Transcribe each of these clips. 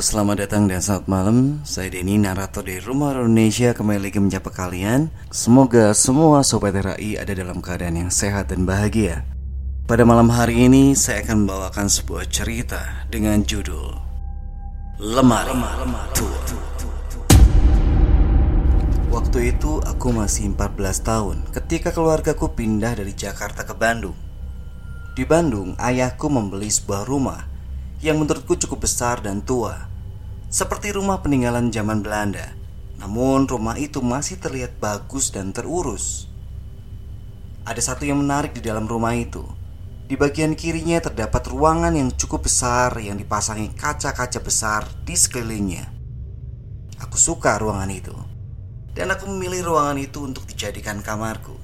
Selamat datang dan selamat malam. Saya Denny, narator dari Rumah Indonesia kembali lagi menyapa kalian. Semoga semua sobat RAI ada dalam keadaan yang sehat dan bahagia. Pada malam hari ini saya akan membawakan sebuah cerita dengan judul Lemari Tua. Waktu itu aku masih 14 tahun ketika keluargaku pindah dari Jakarta ke Bandung. Di Bandung, ayahku membeli sebuah rumah yang menurutku cukup besar dan tua, seperti rumah peninggalan zaman Belanda. Namun, rumah itu masih terlihat bagus dan terurus. Ada satu yang menarik di dalam rumah itu. Di bagian kirinya terdapat ruangan yang cukup besar yang dipasangi kaca-kaca besar di sekelilingnya. Aku suka ruangan itu, dan aku memilih ruangan itu untuk dijadikan kamarku.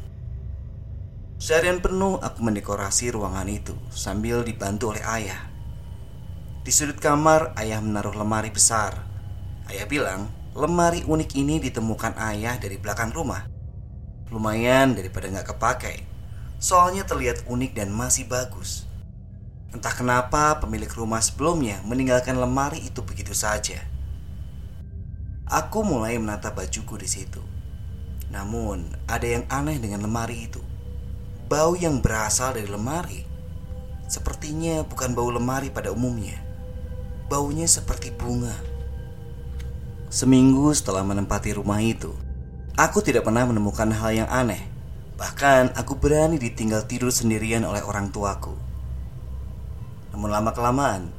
Seharian penuh aku mendekorasi ruangan itu sambil dibantu oleh ayah. Di sudut kamar, ayah menaruh lemari besar. Ayah bilang, lemari unik ini ditemukan ayah dari belakang rumah. Lumayan daripada nggak kepakai. Soalnya terlihat unik dan masih bagus. Entah kenapa pemilik rumah sebelumnya meninggalkan lemari itu begitu saja. Aku mulai menata bajuku di situ. Namun, ada yang aneh dengan lemari itu. Bau yang berasal dari lemari sepertinya bukan bau lemari pada umumnya baunya seperti bunga. Seminggu setelah menempati rumah itu, aku tidak pernah menemukan hal yang aneh. Bahkan aku berani ditinggal tidur sendirian oleh orang tuaku. Namun lama-kelamaan,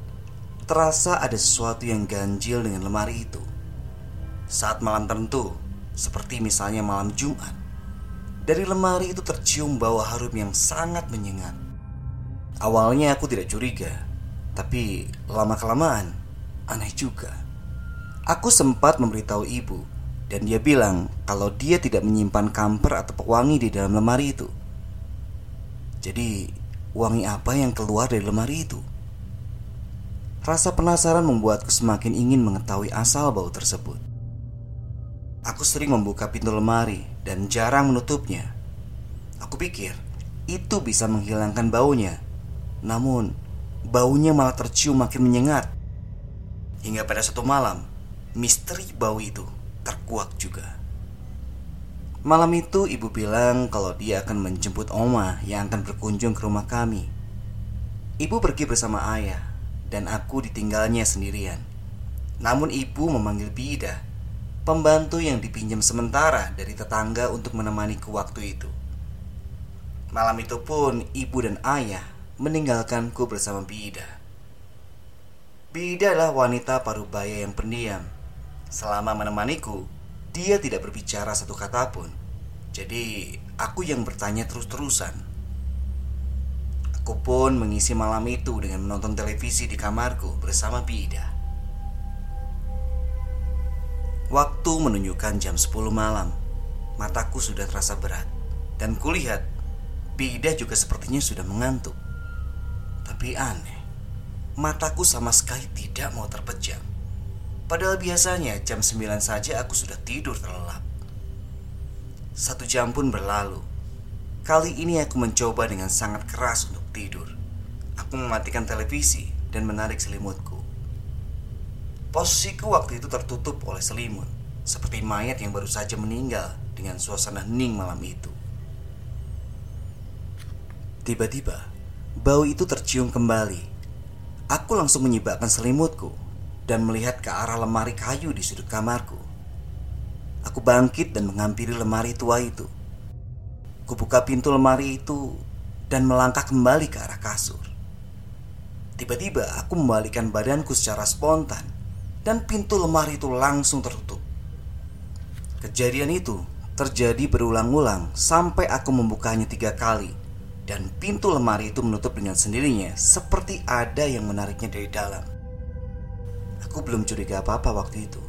terasa ada sesuatu yang ganjil dengan lemari itu. Saat malam tertentu, seperti misalnya malam Jumat, dari lemari itu tercium bau harum yang sangat menyengat. Awalnya aku tidak curiga, tapi lama-kelamaan aneh juga. Aku sempat memberitahu ibu dan dia bilang kalau dia tidak menyimpan kamper atau pewangi di dalam lemari itu. Jadi, wangi apa yang keluar dari lemari itu? Rasa penasaran membuatku semakin ingin mengetahui asal bau tersebut. Aku sering membuka pintu lemari dan jarang menutupnya. Aku pikir itu bisa menghilangkan baunya. Namun, baunya malah tercium makin menyengat. Hingga pada satu malam, misteri bau itu terkuak juga. Malam itu ibu bilang kalau dia akan menjemput Oma yang akan berkunjung ke rumah kami. Ibu pergi bersama ayah dan aku ditinggalnya sendirian. Namun ibu memanggil Bida, pembantu yang dipinjam sementara dari tetangga untuk menemaniku waktu itu. Malam itu pun ibu dan ayah meninggalkanku bersama Bida. Bida adalah wanita parubaya yang pendiam. Selama menemaniku, dia tidak berbicara satu kata pun. Jadi, aku yang bertanya terus-terusan. Aku pun mengisi malam itu dengan menonton televisi di kamarku bersama Bida. Waktu menunjukkan jam 10 malam. Mataku sudah terasa berat dan kulihat Bida juga sepertinya sudah mengantuk. Tapi aneh, mataku sama sekali tidak mau terpejam. Padahal biasanya jam 9 saja aku sudah tidur terlelap. Satu jam pun berlalu. Kali ini aku mencoba dengan sangat keras untuk tidur. Aku mematikan televisi dan menarik selimutku. Posisiku waktu itu tertutup oleh selimut, seperti mayat yang baru saja meninggal dengan suasana hening malam itu. Tiba-tiba, bau itu tercium kembali. Aku langsung menyibakkan selimutku dan melihat ke arah lemari kayu di sudut kamarku. Aku bangkit dan menghampiri lemari tua itu. Kubuka pintu lemari itu dan melangkah kembali ke arah kasur. Tiba-tiba aku membalikkan badanku secara spontan dan pintu lemari itu langsung tertutup. Kejadian itu terjadi berulang-ulang sampai aku membukanya tiga kali dan pintu lemari itu menutup dengan sendirinya seperti ada yang menariknya dari dalam. Aku belum curiga apa-apa waktu itu.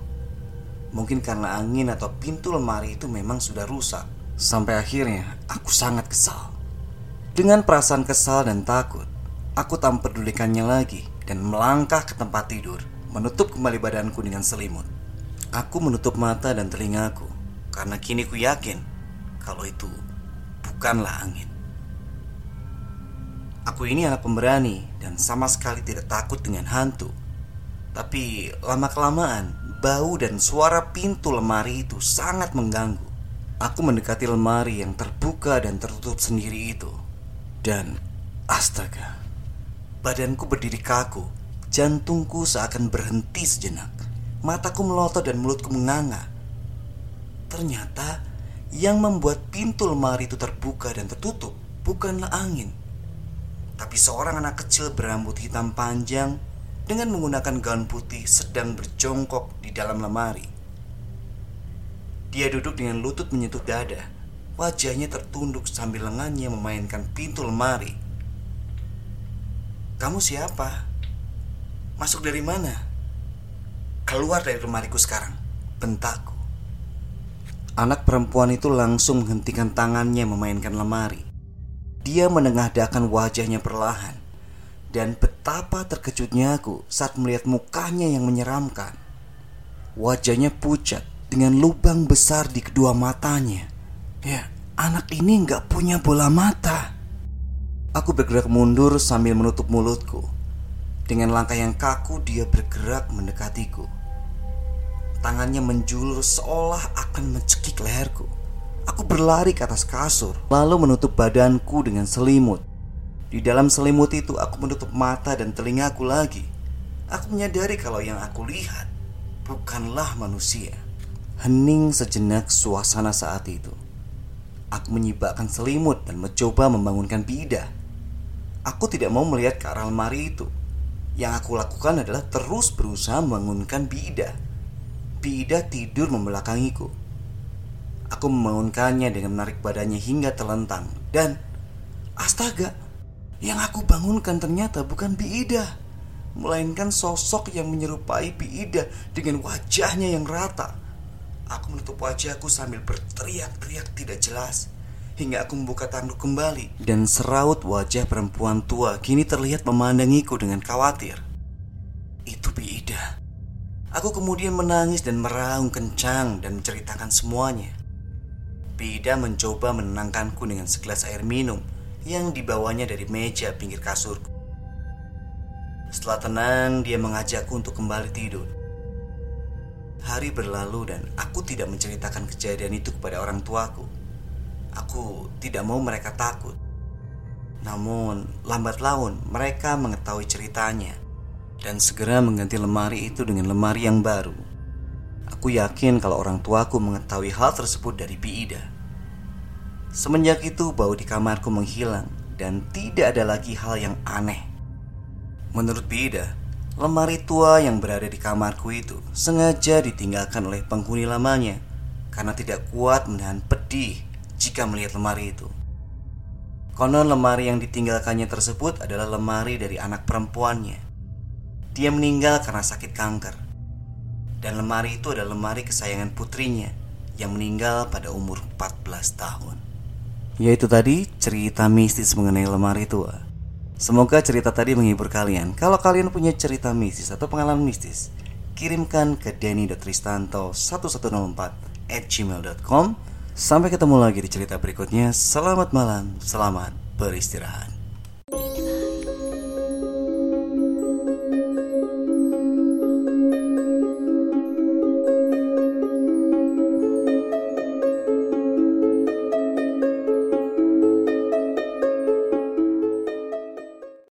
Mungkin karena angin atau pintu lemari itu memang sudah rusak. Sampai akhirnya aku sangat kesal. Dengan perasaan kesal dan takut, aku tak mempedulikannya lagi dan melangkah ke tempat tidur, menutup kembali badanku dengan selimut. Aku menutup mata dan telingaku karena kini ku yakin kalau itu bukanlah angin. Aku ini anak pemberani dan sama sekali tidak takut dengan hantu. Tapi lama-kelamaan bau dan suara pintu lemari itu sangat mengganggu. Aku mendekati lemari yang terbuka dan tertutup sendiri itu. Dan astaga, badanku berdiri kaku, jantungku seakan berhenti sejenak. Mataku melotot dan mulutku menganga. Ternyata yang membuat pintu lemari itu terbuka dan tertutup bukanlah angin, tapi seorang anak kecil berambut hitam panjang dengan menggunakan gaun putih sedang berjongkok di dalam lemari. Dia duduk dengan lutut menyentuh dada. Wajahnya tertunduk sambil lengannya memainkan pintu lemari. Kamu siapa? Masuk dari mana? Keluar dari lemariku sekarang, bentakku. Anak perempuan itu langsung menghentikan tangannya memainkan lemari. Dia menengadahkan wajahnya perlahan dan betapa terkejutnya aku saat melihat mukanya yang menyeramkan. Wajahnya pucat dengan lubang besar di kedua matanya. Ya, anak ini nggak punya bola mata. Aku bergerak mundur sambil menutup mulutku. Dengan langkah yang kaku dia bergerak mendekatiku. Tangannya menjulur seolah akan mencekik leherku. Aku berlari ke atas kasur, lalu menutup badanku dengan selimut. Di dalam selimut itu aku menutup mata dan telingaku lagi. Aku menyadari kalau yang aku lihat bukanlah manusia. Hening sejenak suasana saat itu. Aku menyibakkan selimut dan mencoba membangunkan Bida. Aku tidak mau melihat ke arah lemari itu. Yang aku lakukan adalah terus berusaha membangunkan Bida. Bida tidur membelakangiku. Aku membangunkannya dengan menarik badannya hingga terlentang. Dan astaga, yang aku bangunkan ternyata bukan Biida. Melainkan sosok yang menyerupai Biida dengan wajahnya yang rata. Aku menutup wajahku sambil berteriak-teriak tidak jelas. Hingga aku membuka tanduk kembali. Dan seraut wajah perempuan tua kini terlihat memandangiku dengan khawatir. Itu Biida. Aku kemudian menangis dan meraung kencang dan menceritakan semuanya Biida mencoba menenangkanku dengan segelas air minum yang dibawanya dari meja pinggir kasurku. Setelah tenang, dia mengajakku untuk kembali tidur. Hari berlalu dan aku tidak menceritakan kejadian itu kepada orang tuaku. Aku tidak mau mereka takut. Namun, lambat laun mereka mengetahui ceritanya dan segera mengganti lemari itu dengan lemari yang baru. Aku yakin kalau orang tuaku mengetahui hal tersebut dari Biida. Semenjak itu bau di kamarku menghilang dan tidak ada lagi hal yang aneh. Menurut Bida, lemari tua yang berada di kamarku itu sengaja ditinggalkan oleh penghuni lamanya karena tidak kuat menahan pedih jika melihat lemari itu. Konon lemari yang ditinggalkannya tersebut adalah lemari dari anak perempuannya. Dia meninggal karena sakit kanker. Dan lemari itu adalah lemari kesayangan putrinya yang meninggal pada umur 14 tahun. Yaitu tadi cerita mistis mengenai lemari tua. Semoga cerita tadi menghibur kalian. Kalau kalian punya cerita mistis atau pengalaman mistis, kirimkan ke denny.tristanto1104 at gmail.com Sampai ketemu lagi di cerita berikutnya. Selamat malam, selamat beristirahat.